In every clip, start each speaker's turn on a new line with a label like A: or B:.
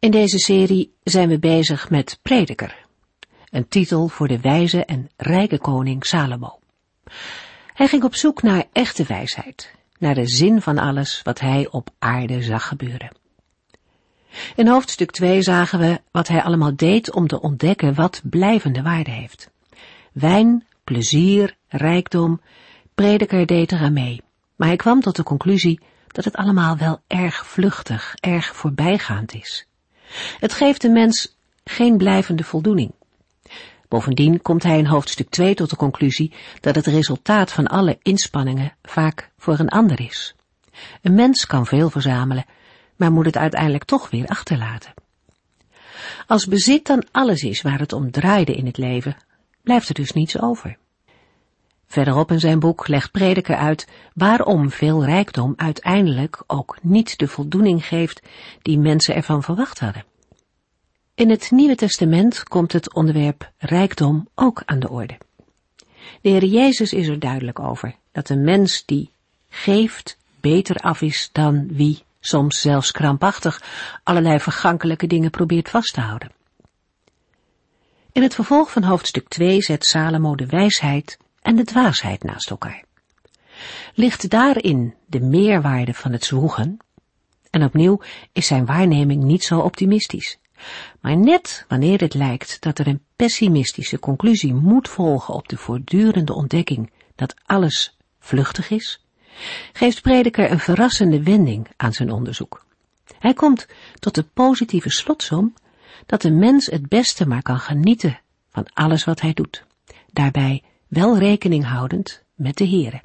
A: In deze serie zijn we bezig met Prediker, een titel voor de wijze en rijke koning Salomo. Hij ging op zoek naar echte wijsheid, naar de zin van alles wat hij op aarde zag gebeuren. In hoofdstuk 2 zagen we wat hij allemaal deed om te ontdekken wat blijvende waarde heeft. Wijn, plezier, rijkdom, prediker deed eraan mee, maar hij kwam tot de conclusie dat het allemaal wel erg vluchtig, erg voorbijgaand is. Het geeft de mens geen blijvende voldoening. Bovendien komt hij in hoofdstuk 2 tot de conclusie dat het resultaat van alle inspanningen vaak voor een ander is. Een mens kan veel verzamelen, maar moet het uiteindelijk toch weer achterlaten. Als bezit dan alles is waar het om draaide in het leven, blijft er dus niets over. Verderop in zijn boek legt Prediker uit waarom veel rijkdom uiteindelijk ook niet de voldoening geeft die mensen ervan verwacht hadden. In het Nieuwe Testament komt het onderwerp rijkdom ook aan de orde. De Heer Jezus is er duidelijk over dat een mens die geeft beter af is dan wie soms zelfs krampachtig allerlei vergankelijke dingen probeert vast te houden. In het vervolg van hoofdstuk 2 zet Salomo de wijsheid en de dwaasheid naast elkaar. Ligt daarin de meerwaarde van het zwoegen? En opnieuw is zijn waarneming niet zo optimistisch. Maar net wanneer het lijkt dat er een pessimistische conclusie moet volgen op de voortdurende ontdekking dat alles vluchtig is, geeft Prediker een verrassende wending aan zijn onderzoek. Hij komt tot de positieve slotsom dat de mens het beste maar kan genieten van alles wat hij doet, daarbij wel rekening houdend met de Here.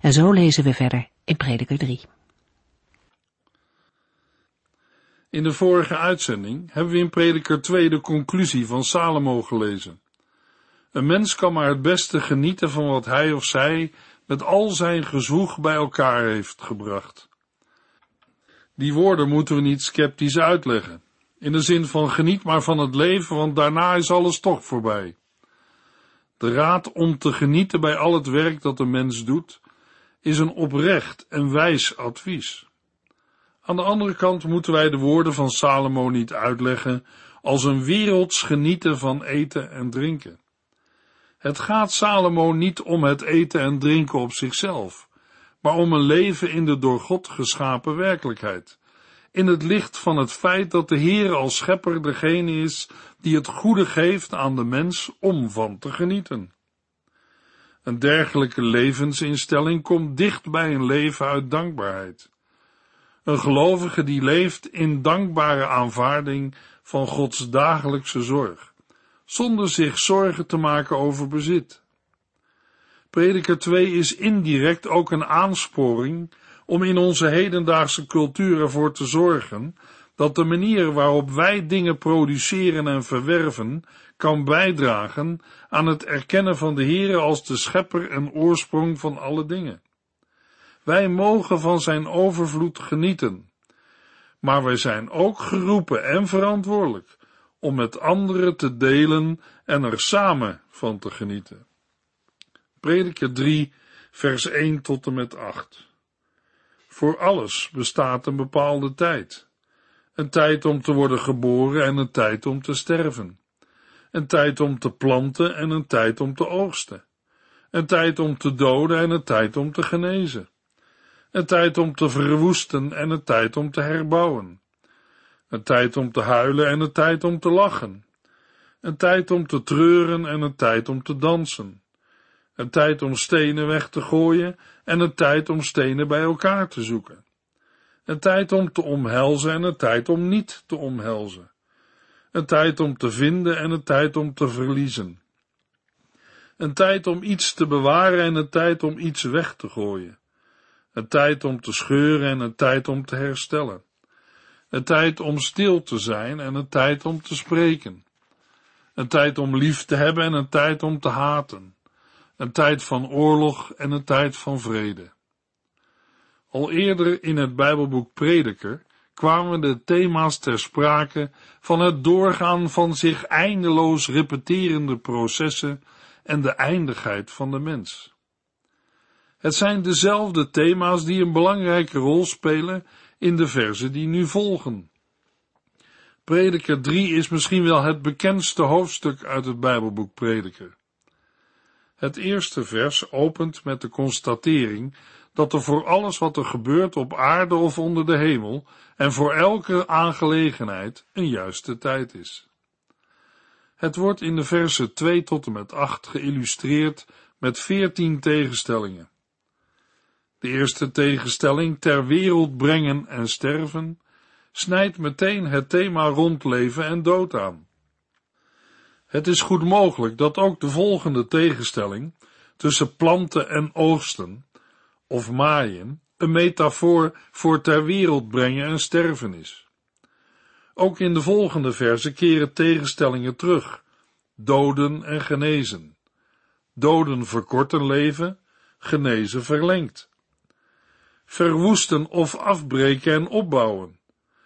A: En zo lezen we verder in Prediker 3.
B: In de vorige uitzending hebben we in Prediker 2 de conclusie van Salomo gelezen. Een mens kan maar het beste genieten van wat hij of zij met al zijn gezwoeg bij elkaar heeft gebracht. Die woorden moeten we niet sceptisch uitleggen, in de zin van geniet maar van het leven, want daarna is alles toch voorbij. De raad om te genieten bij al het werk dat de mens doet, is een oprecht en wijs advies. Aan de andere kant moeten wij de woorden van Salomo niet uitleggen als een werelds genieten van eten en drinken. Het gaat Salomo niet om het eten en drinken op zichzelf, maar om een leven in de door God geschapen werkelijkheid, in het licht van het feit dat de Heer als schepper degene is die het goede geeft aan de mens om van te genieten. Een dergelijke levensinstelling komt dicht bij een leven uit dankbaarheid. Een gelovige die leeft in dankbare aanvaarding van Gods dagelijkse zorg, zonder zich zorgen te maken over bezit. Prediker 2 is indirect ook een aansporing om in onze hedendaagse cultuur ervoor te zorgen dat de manier waarop wij dingen produceren en verwerven kan bijdragen aan het erkennen van de Heere als de schepper en oorsprong van alle dingen. Wij mogen van zijn overvloed genieten. Maar wij zijn ook geroepen en verantwoordelijk om met anderen te delen en er samen van te genieten. Prediker 3, vers 1 tot en met 8. Voor alles bestaat een bepaalde tijd. Een tijd om te worden geboren en een tijd om te sterven. Een tijd om te planten en een tijd om te oogsten. Een tijd om te doden en een tijd om te genezen een tijd om te verwoesten en een tijd om te herbouwen. Een tijd om te huilen en een tijd om te lachen. Een tijd om te treuren en een tijd om te dansen. Een tijd om stenen weg te gooien en een tijd om stenen bij elkaar te zoeken. Een tijd om te omhelzen en een tijd om niet te omhelzen. Een tijd om te vinden en een tijd om te verliezen. Een tijd om iets te bewaren en een tijd om iets weg te gooien. Een tijd om te scheuren en een tijd om te herstellen. Een tijd om stil te zijn en een tijd om te spreken. Een tijd om lief te hebben en een tijd om te haten. Een tijd van oorlog en een tijd van vrede. Al eerder in het Bijbelboek Prediker kwamen de thema's ter sprake van het doorgaan van zich eindeloos repeterende processen en de eindigheid van de mens. Het zijn dezelfde thema's die een belangrijke rol spelen in de verzen die nu volgen. Prediker 3 is misschien wel het bekendste hoofdstuk uit het Bijbelboek Prediker. Het eerste vers opent met de constatering dat er voor alles wat er gebeurt op aarde of onder de hemel en voor elke aangelegenheid een juiste tijd is. Het wordt in de versen 2 tot en met 8 geïllustreerd met veertien tegenstellingen. De eerste tegenstelling, ter wereld brengen en sterven, snijdt meteen het thema rond leven en dood aan. Het is goed mogelijk dat ook de volgende tegenstelling tussen planten en oogsten, of maaien, een metafoor voor ter wereld brengen en sterven is. Ook in de volgende verse keren tegenstellingen terug, doden en genezen. Doden verkorten leven, genezen verlengt. Verwoesten of afbreken en opbouwen.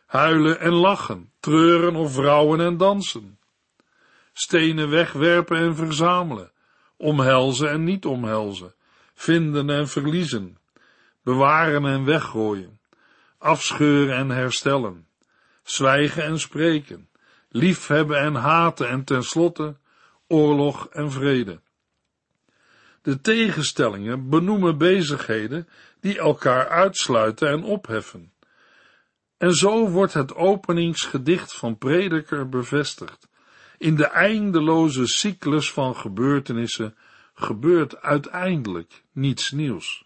B: Huilen en lachen, treuren of rouwen en dansen. Stenen wegwerpen en verzamelen, omhelzen en niet omhelzen, vinden en verliezen, bewaren en weggooien, afscheuren en herstellen, zwijgen en spreken, liefhebben en haten en tenslotte oorlog en vrede. De tegenstellingen benoemen bezigheden die elkaar uitsluiten en opheffen. En zo wordt het openingsgedicht van Prediker bevestigd. In de eindeloze cyclus van gebeurtenissen gebeurt uiteindelijk niets nieuws.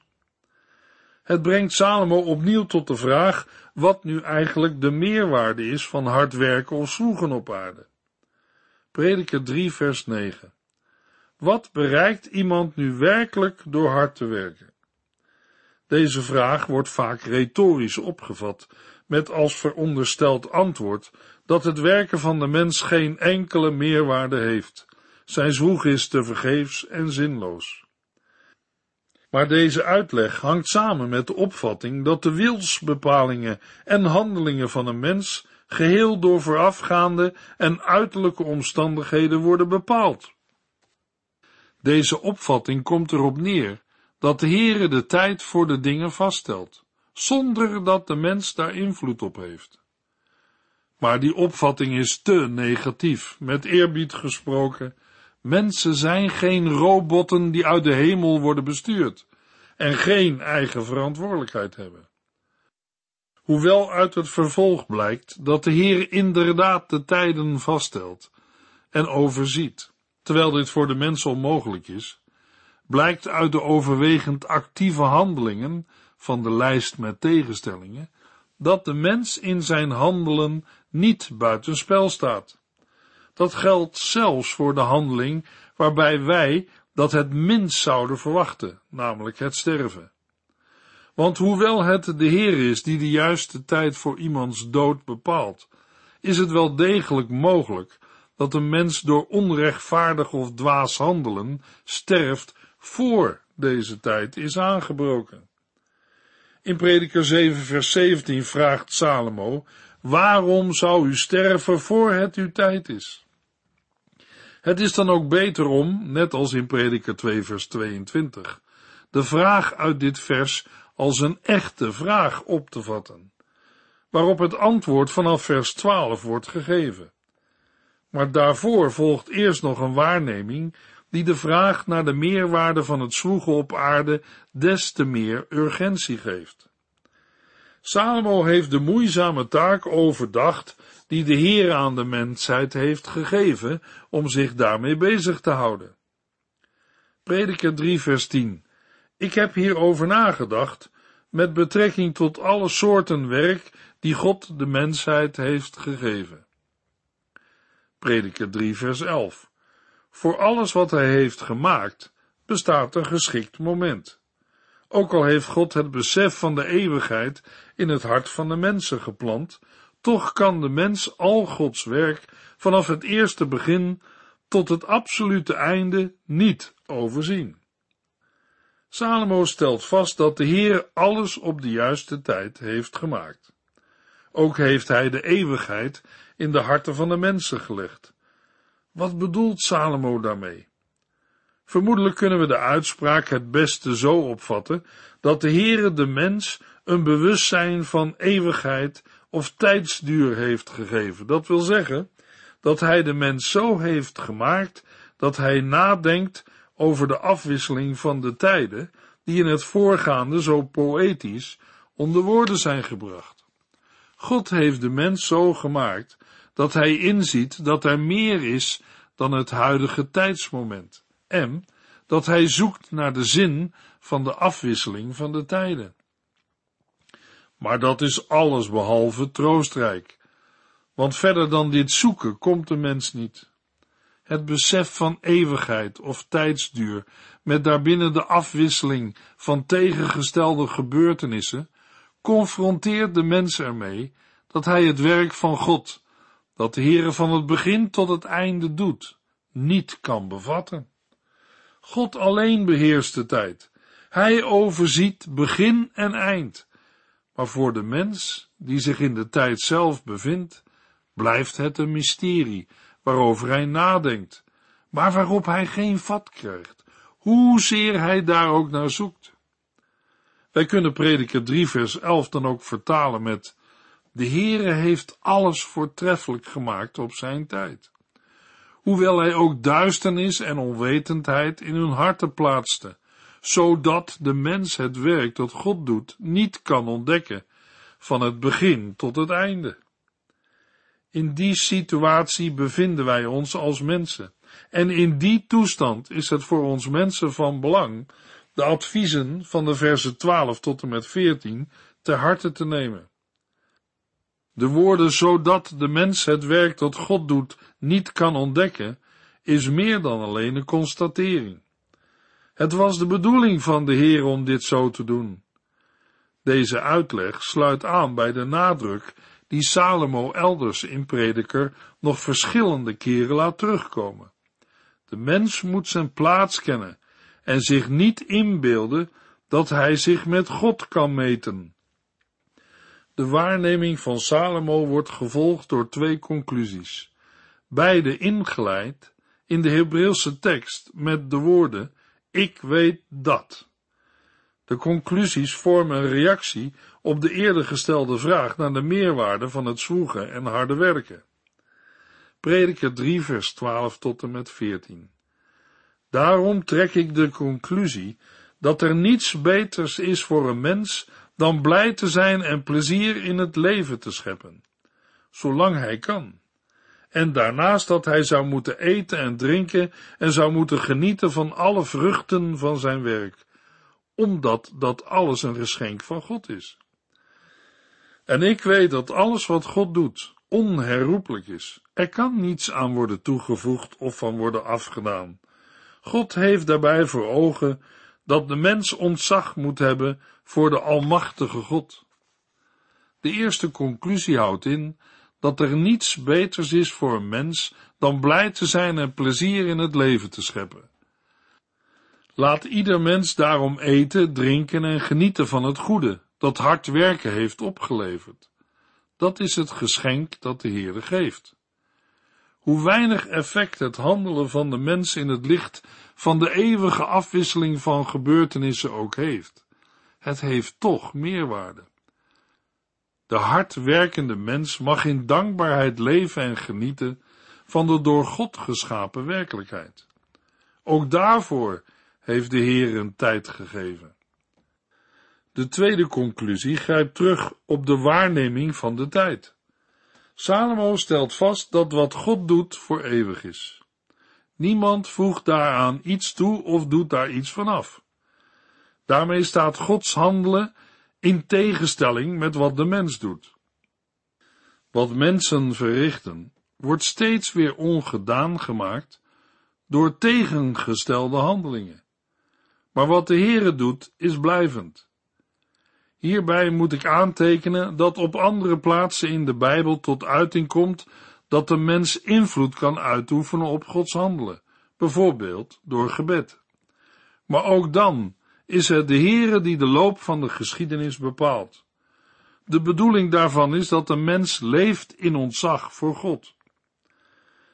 B: Het brengt Salomo opnieuw tot de vraag wat nu eigenlijk de meerwaarde is van hard werken of zwoegen op aarde. Prediker 3 vers 9. Wat bereikt iemand nu werkelijk door hard te werken? Deze vraag wordt vaak retorisch opgevat, met als verondersteld antwoord dat het werken van de mens geen enkele meerwaarde heeft. Zijn zwoeg is te vergeefs en zinloos. Maar deze uitleg hangt samen met de opvatting dat de wilsbepalingen en handelingen van een mens geheel door voorafgaande en uiterlijke omstandigheden worden bepaald. Deze opvatting komt erop neer dat de Heere de tijd voor de dingen vaststelt, zonder dat de mens daar invloed op heeft. Maar die opvatting is te negatief, met eerbied gesproken. Mensen zijn geen robotten die uit de hemel worden bestuurd en geen eigen verantwoordelijkheid hebben. Hoewel uit het vervolg blijkt dat de Heer inderdaad de tijden vaststelt en overziet, terwijl dit voor de mens onmogelijk is, blijkt uit de overwegend actieve handelingen van de lijst met tegenstellingen dat de mens in zijn handelen niet buitenspel staat. Dat geldt zelfs voor de handeling waarbij wij dat het minst zouden verwachten, namelijk het sterven. Want hoewel het de Heer is die de juiste tijd voor iemands dood bepaalt, is het wel degelijk mogelijk dat een mens door onrechtvaardig of dwaas handelen sterft voor deze tijd is aangebroken. In Prediker 7 vers 17 vraagt Salomo, waarom zou u sterven voor het uw tijd is? Het is dan ook beter om, net als in Prediker 2 vers 22, de vraag uit dit vers als een echte vraag op te vatten, waarop het antwoord vanaf vers 12 wordt gegeven. Maar daarvoor volgt eerst nog een waarneming die de vraag naar de meerwaarde van het zwoegen op aarde des te meer urgentie geeft. Salomo heeft de moeizame taak overdacht die de Heer aan de mensheid heeft gegeven om zich daarmee bezig te houden. Prediker 3 vers 10 Ik heb hierover nagedacht met betrekking tot alle soorten werk die God de mensheid heeft gegeven. Prediker 3 vers 11 Voor alles wat hij heeft gemaakt bestaat een geschikt moment. Ook al heeft God het besef van de eeuwigheid in het hart van de mensen geplant, toch kan de mens al Gods werk vanaf het eerste begin tot het absolute einde niet overzien. Salomo stelt vast dat de Heer alles op de juiste tijd heeft gemaakt. Ook heeft hij de eeuwigheid in de harten van de mensen gelegd. Wat bedoelt Salomo daarmee? Vermoedelijk kunnen we de uitspraak het beste zo opvatten dat de Heere de mens een bewustzijn van eeuwigheid of tijdsduur heeft gegeven. Dat wil zeggen dat hij de mens zo heeft gemaakt dat hij nadenkt over de afwisseling van de tijden, die in het voorgaande zo poëtisch onder woorden zijn gebracht. God heeft de mens zo gemaakt dat hij inziet dat er meer is dan het huidige tijdsmoment en dat hij zoekt naar de zin van de afwisseling van de tijden. Maar dat is alles behalve troostrijk, want verder dan dit zoeken komt de mens niet. Het besef van eeuwigheid of tijdsduur, met daarbinnen de afwisseling van tegengestelde gebeurtenissen, confronteert de mens ermee dat hij het werk van God, dat de Heere van het begin tot het einde doet, niet kan bevatten. God alleen beheerst de tijd. Hij overziet begin en eind. Maar voor de mens, die zich in de tijd zelf bevindt, blijft het een mysterie waarover hij nadenkt, maar waarop hij geen vat krijgt, hoezeer hij daar ook naar zoekt. Wij kunnen prediker 3 vers 11 dan ook vertalen met de Heere heeft alles voortreffelijk gemaakt op zijn tijd. Hoewel hij ook duisternis en onwetendheid in hun harten plaatste, zodat de mens het werk dat God doet niet kan ontdekken, van het begin tot het einde. In die situatie bevinden wij ons als mensen. En in die toestand is het voor ons mensen van belang de adviezen van de versen 12 tot en met 14 ter harte te nemen. De woorden zodat de mens het werk dat God doet niet kan ontdekken, is meer dan alleen een constatering. Het was de bedoeling van de Heer om dit zo te doen. Deze uitleg sluit aan bij de nadruk die Salomo elders in Prediker nog verschillende keren laat terugkomen. De mens moet zijn plaats kennen en zich niet inbeelden dat hij zich met God kan meten. De waarneming van Salomo wordt gevolgd door twee conclusies, beide ingeleid in de Hebreeuwse tekst met de woorden ik weet dat. De conclusies vormen een reactie op de eerder gestelde vraag naar de meerwaarde van het zwoegen en harde werken. Prediker 3 vers 12 tot en met 14. Daarom trek ik de conclusie dat er niets beters is voor een mens dan blij te zijn en plezier in het leven te scheppen, zolang hij kan. En daarnaast dat hij zou moeten eten en drinken en zou moeten genieten van alle vruchten van zijn werk, omdat dat alles een geschenk van God is. En ik weet dat alles wat God doet onherroepelijk is. Er kan niets aan worden toegevoegd of van worden afgedaan. God heeft daarbij voor ogen dat de mens ontzag moet hebben voor de Almachtige God. De eerste conclusie houdt in dat er niets beters is voor een mens dan blij te zijn en plezier in het leven te scheppen. Laat ieder mens daarom eten, drinken en genieten van het goede dat hard werken heeft opgeleverd. Dat is het geschenk dat de Heere geeft. Hoe weinig effect het handelen van de mens in het licht van de eeuwige afwisseling van gebeurtenissen ook heeft, het heeft toch meerwaarde. De hard werkende mens mag in dankbaarheid leven en genieten van de door God geschapen werkelijkheid. Ook daarvoor heeft de Heer een tijd gegeven. De tweede conclusie grijpt terug op de waarneming van de tijd. Salomo stelt vast dat wat God doet voor eeuwig is. Niemand voegt daaraan iets toe of doet daar iets vanaf. Daarmee staat Gods handelen in tegenstelling met wat de mens doet. Wat mensen verrichten, wordt steeds weer ongedaan gemaakt door tegengestelde handelingen. Maar wat de Heere doet, is blijvend. Hierbij moet ik aantekenen dat op andere plaatsen in de Bijbel tot uiting komt dat de mens invloed kan uitoefenen op Gods handelen, bijvoorbeeld door gebed. Maar ook dan is het de Heere die de loop van de geschiedenis bepaalt. De bedoeling daarvan is dat de mens leeft in ontzag voor God.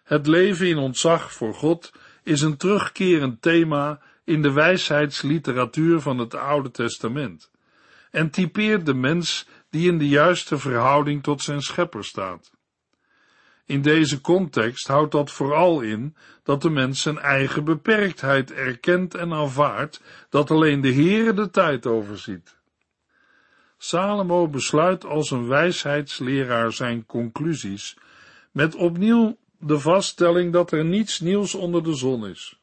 B: Het leven in ontzag voor God is een terugkerend thema in de wijsheidsliteratuur van het Oude Testament en typeert de mens die in de juiste verhouding tot zijn schepper staat. In deze context houdt dat vooral in dat de mens zijn eigen beperktheid erkent en aanvaardt, dat alleen de Heere de tijd overziet. Salomo besluit als een wijsheidsleraar zijn conclusies met opnieuw de vaststelling dat er niets nieuws onder de zon is.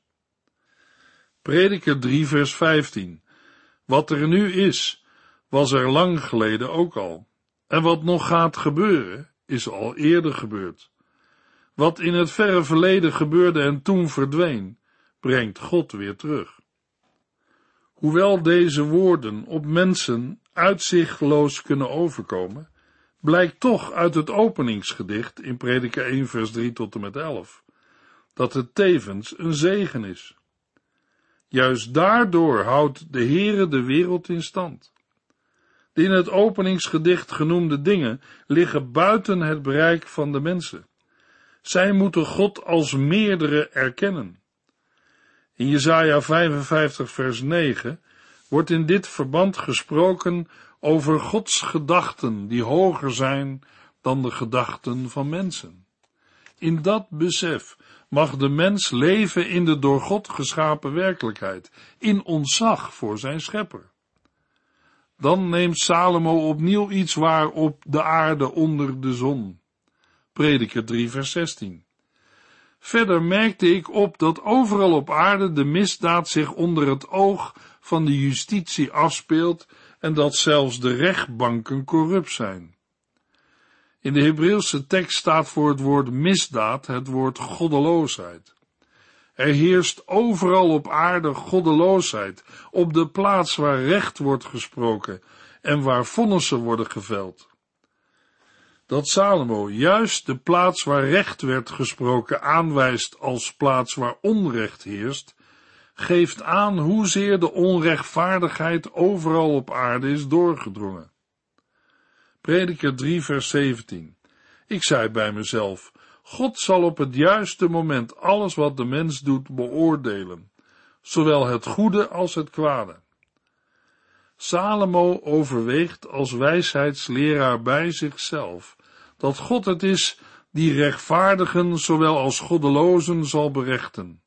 B: Prediker 3 vers 15 Wat er nu is, was er lang geleden ook al. En wat nog gaat gebeuren, is al eerder gebeurd. Wat in het verre verleden gebeurde en toen verdween, brengt God weer terug. Hoewel deze woorden op mensen uitzichtloos kunnen overkomen, blijkt toch uit het openingsgedicht in Prediker 1 vers 3 tot en met 11, dat het tevens een zegen is. Juist daardoor houdt de Heere de wereld in stand. De in het openingsgedicht genoemde dingen liggen buiten het bereik van de mensen. Zij moeten God als meerdere erkennen. In Jesaja 55 vers 9 wordt in dit verband gesproken over Gods gedachten die hoger zijn dan de gedachten van mensen. In dat besef mag de mens leven in de door God geschapen werkelijkheid, in ontzag voor zijn schepper. Dan neemt Salomo opnieuw iets waar op de aarde onder de zon. Prediker 3 vers 16. Verder merkte ik op dat overal op aarde de misdaad zich onder het oog van de justitie afspeelt en dat zelfs de rechtbanken corrupt zijn. In de Hebreeuwse tekst staat voor het woord misdaad het woord goddeloosheid. Er heerst overal op aarde goddeloosheid, op de plaats waar recht wordt gesproken en waar vonnissen worden geveld. Dat Salomo juist de plaats waar recht werd gesproken aanwijst als plaats waar onrecht heerst, geeft aan hoezeer de onrechtvaardigheid overal op aarde is doorgedrongen. Prediker 3 vers 17 Ik zei bij mezelf, God zal op het juiste moment alles wat de mens doet beoordelen, zowel het goede als het kwade. Salomo overweegt als wijsheidsleraar bij zichzelf dat God het is die rechtvaardigen zowel als goddelozen zal berechten.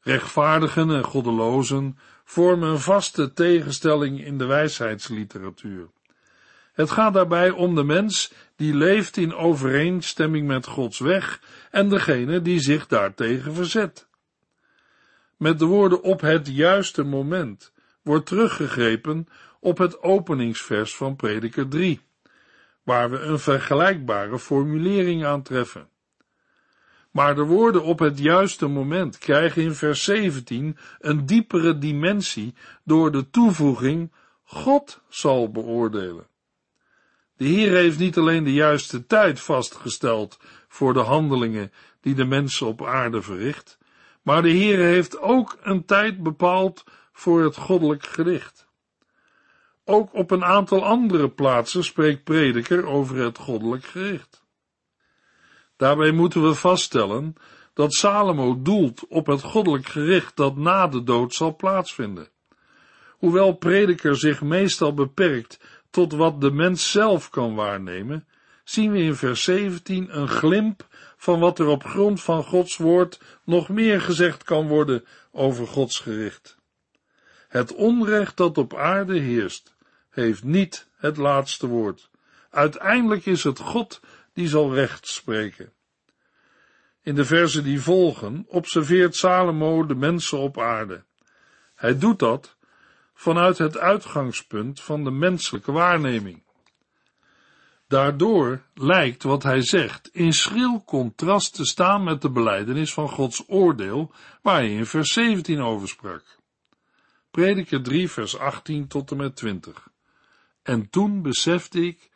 B: Rechtvaardigen en goddelozen vormen een vaste tegenstelling in de wijsheidsliteratuur. Het gaat daarbij om de mens die leeft in overeenstemming met Gods weg en degene die zich daartegen verzet. Met de woorden op het juiste moment wordt teruggegrepen op het openingsvers van Prediker 3, waar we een vergelijkbare formulering aantreffen. Maar de woorden op het juiste moment krijgen in vers 17 een diepere dimensie door de toevoeging God zal beoordelen. De Heer heeft niet alleen de juiste tijd vastgesteld voor de handelingen die de mensen op aarde verricht, maar de Heer heeft ook een tijd bepaald voor het goddelijk gericht. Ook op een aantal andere plaatsen spreekt prediker over het goddelijk gericht. Daarbij moeten we vaststellen dat Salomo doelt op het goddelijk gericht dat na de dood zal plaatsvinden. Hoewel prediker zich meestal beperkt tot wat de mens zelf kan waarnemen, zien we in vers 17 een glimp van wat er op grond van Gods woord nog meer gezegd kan worden over Gods gericht. Het onrecht dat op aarde heerst, heeft niet het laatste woord. Uiteindelijk is het God die zal recht spreken. In de versen die volgen observeert Salomo de mensen op aarde. Hij doet dat vanuit het uitgangspunt van de menselijke waarneming. Daardoor lijkt wat hij zegt in schril contrast te staan met de beleidenis van Gods oordeel, waar hij in vers 17 over sprak. Prediker 3, vers 18 tot en met 20. En toen besefte ik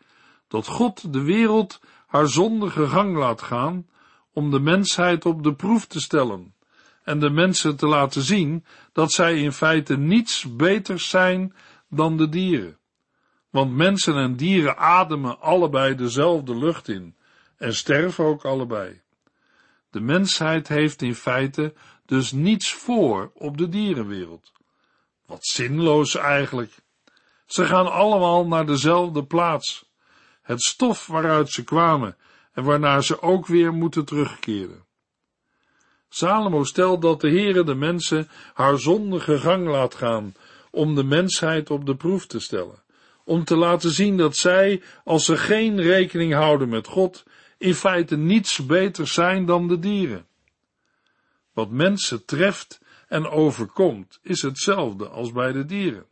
B: dat God de wereld haar zondige gang laat gaan om de mensheid op de proef te stellen en de mensen te laten zien dat zij in feite niets beters zijn dan de dieren. Want mensen en dieren ademen allebei dezelfde lucht in en sterven ook allebei. De mensheid heeft in feite dus niets voor op de dierenwereld. Wat zinloos eigenlijk. Ze gaan allemaal naar dezelfde plaats, het stof waaruit ze kwamen en waarnaar ze ook weer moeten terugkeren. Salomo stelt dat de Heere de mensen haar zondige gang laat gaan om de mensheid op de proef te stellen, om te laten zien dat zij, als ze geen rekening houden met God, in feite niets beter zijn dan de dieren. Wat mensen treft en overkomt, is hetzelfde als bij de dieren.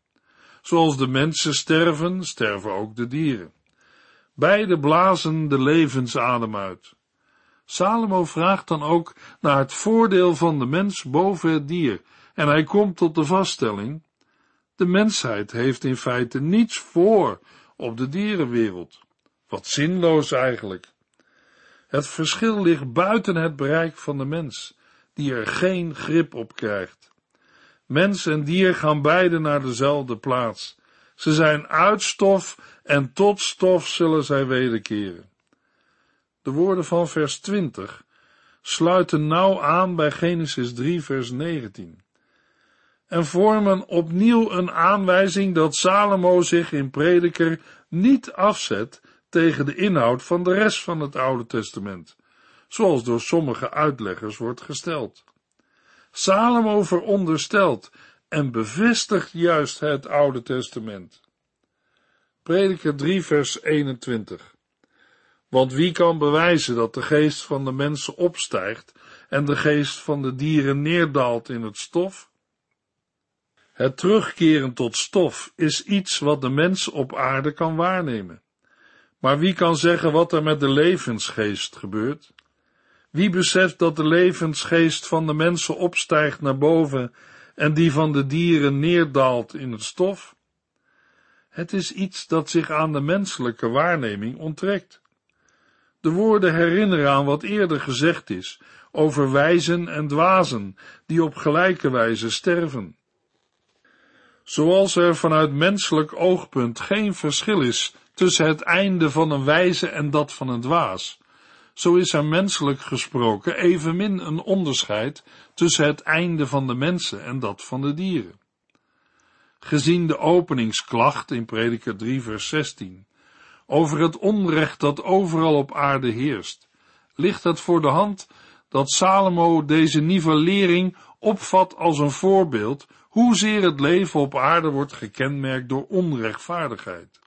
B: Zoals de mensen sterven, sterven ook de dieren. Beide blazen de levensadem uit. Salomo vraagt dan ook naar het voordeel van de mens boven het dier, en hij komt tot de vaststelling: de mensheid heeft in feite niets voor op de dierenwereld. Wat zinloos eigenlijk. Het verschil ligt buiten het bereik van de mens, die er geen grip op krijgt. Mens en dier gaan beide naar dezelfde plaats. Ze zijn uit stof en tot stof zullen zij wederkeren. De woorden van vers 20 sluiten nauw aan bij Genesis 3 vers 19 en vormen opnieuw een aanwijzing dat Salomo zich in prediker niet afzet tegen de inhoud van de rest van het Oude Testament, zoals door sommige uitleggers wordt gesteld. Salomo veronderstelt en bevestigt juist het Oude Testament. Prediker 3 vers 21 Want wie kan bewijzen dat de geest van de mensen opstijgt en de geest van de dieren neerdaalt in het stof? Het terugkeren tot stof is iets wat de mens op aarde kan waarnemen. Maar wie kan zeggen wat er met de levensgeest gebeurt? Wie beseft dat de levensgeest van de mensen opstijgt naar boven en die van de dieren neerdaalt in het stof? Het is iets dat zich aan de menselijke waarneming onttrekt. De woorden herinneren aan wat eerder gezegd is over wijzen en dwazen die op gelijke wijze sterven. Zoals er vanuit menselijk oogpunt geen verschil is tussen het einde van een wijze en dat van een dwaas, zo is er menselijk gesproken evenmin een onderscheid tussen het einde van de mensen en dat van de dieren. Gezien de openingsklacht in Prediker 3 vers 16 over het onrecht dat overal op aarde heerst, ligt het voor de hand dat Salomo deze nivellering opvat als een voorbeeld hoezeer het leven op aarde wordt gekenmerkt door onrechtvaardigheid.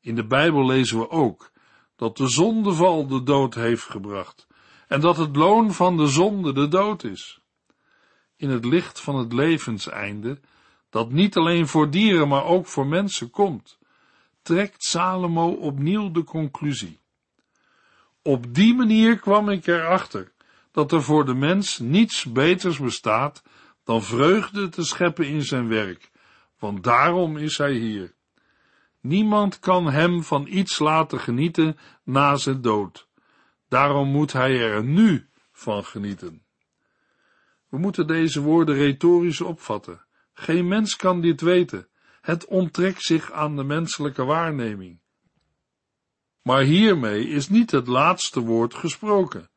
B: In de Bijbel lezen we ook dat de zondeval de dood heeft gebracht en dat het loon van de zonde de dood is. In het licht van het levenseinde, dat niet alleen voor dieren maar ook voor mensen komt, trekt Salomo opnieuw de conclusie. Op die manier kwam ik erachter dat er voor de mens niets beters bestaat dan vreugde te scheppen in zijn werk, want daarom is hij hier. Niemand kan hem van iets laten genieten na zijn dood. Daarom moet hij er nu van genieten. We moeten deze woorden retorisch opvatten. Geen mens kan dit weten. Het onttrekt zich aan de menselijke waarneming. Maar hiermee is niet het laatste woord gesproken,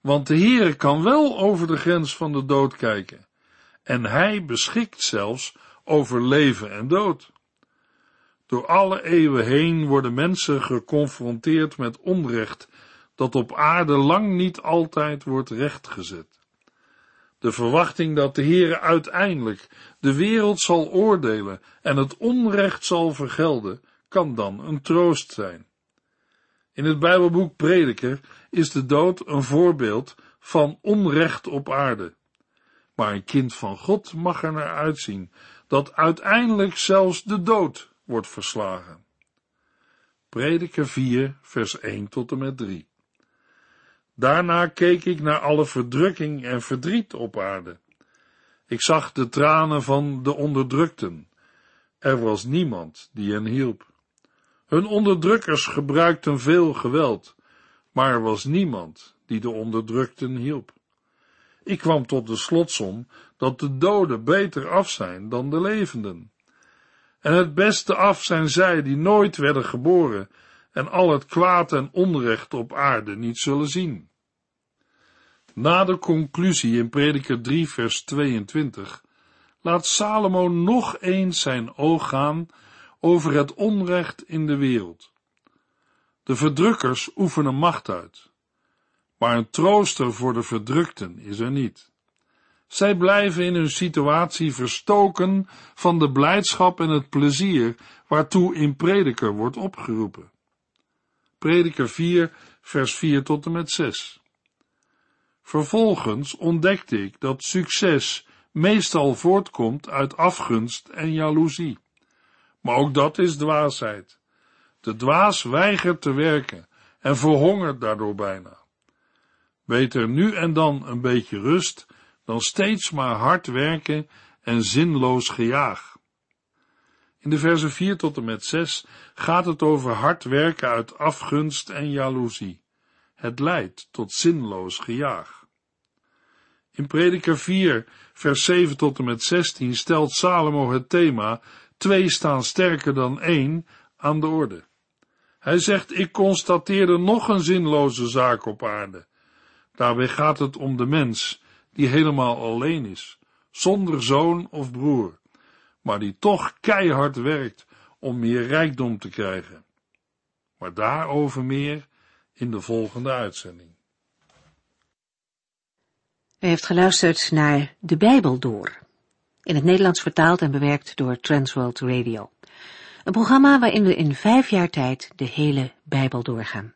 B: want de Heere kan wel over de grens van de dood kijken, en hij beschikt zelfs over leven en dood. Door alle eeuwen heen worden mensen geconfronteerd met onrecht dat op aarde lang niet altijd wordt rechtgezet. De verwachting dat de Heere uiteindelijk de wereld zal oordelen en het onrecht zal vergelden, kan dan een troost zijn. In het Bijbelboek Prediker is de dood een voorbeeld van onrecht op aarde. Maar een kind van God mag er naar uitzien dat uiteindelijk zelfs de dood wordt verslagen. Prediker 4, vers 1 tot en met 3. Daarna keek ik naar alle verdrukking en verdriet op aarde. Ik zag de tranen van de onderdrukten. Er was niemand die hen hielp. Hun onderdrukkers gebruikten veel geweld, maar er was niemand die de onderdrukten hielp. Ik kwam tot de slotsom dat de doden beter af zijn dan de levenden. En het beste af zijn zij die nooit werden geboren en al het kwaad en onrecht op aarde niet zullen zien. Na de conclusie in Prediker 3 vers 22 laat Salomo nog eens zijn oog gaan over het onrecht in de wereld. De verdrukkers oefenen macht uit, maar een trooster voor de verdrukten is er niet. Zij blijven in hun situatie verstoken van de blijdschap en het plezier waartoe in Prediker wordt opgeroepen. Prediker 4, vers 4 tot en met 6. Vervolgens ontdekte ik dat succes meestal voortkomt uit afgunst en jaloezie. Maar ook dat is dwaasheid. De dwaas weigert te werken en verhongert daardoor bijna. Beter nu en dan een beetje rust dan steeds maar hard werken en zinloos gejaag. In de versen 4 tot en met 6 gaat het over hard werken uit afgunst en jaloezie. Het leidt tot zinloos gejaag. In Prediker 4, vers 7 tot en met 16 stelt Salomo het thema twee staan sterker dan één aan de orde. Hij zegt, ik constateerde nog een zinloze zaak op aarde. Daarbij gaat het om de mens, die helemaal alleen is, zonder zoon of broer, maar die toch keihard werkt om meer rijkdom te krijgen. Maar daarover meer in de volgende uitzending.
A: U heeft geluisterd naar De Bijbel Door, in het Nederlands vertaald en bewerkt door Transworld Radio. Een programma waarin we in vijf jaar tijd de hele Bijbel doorgaan.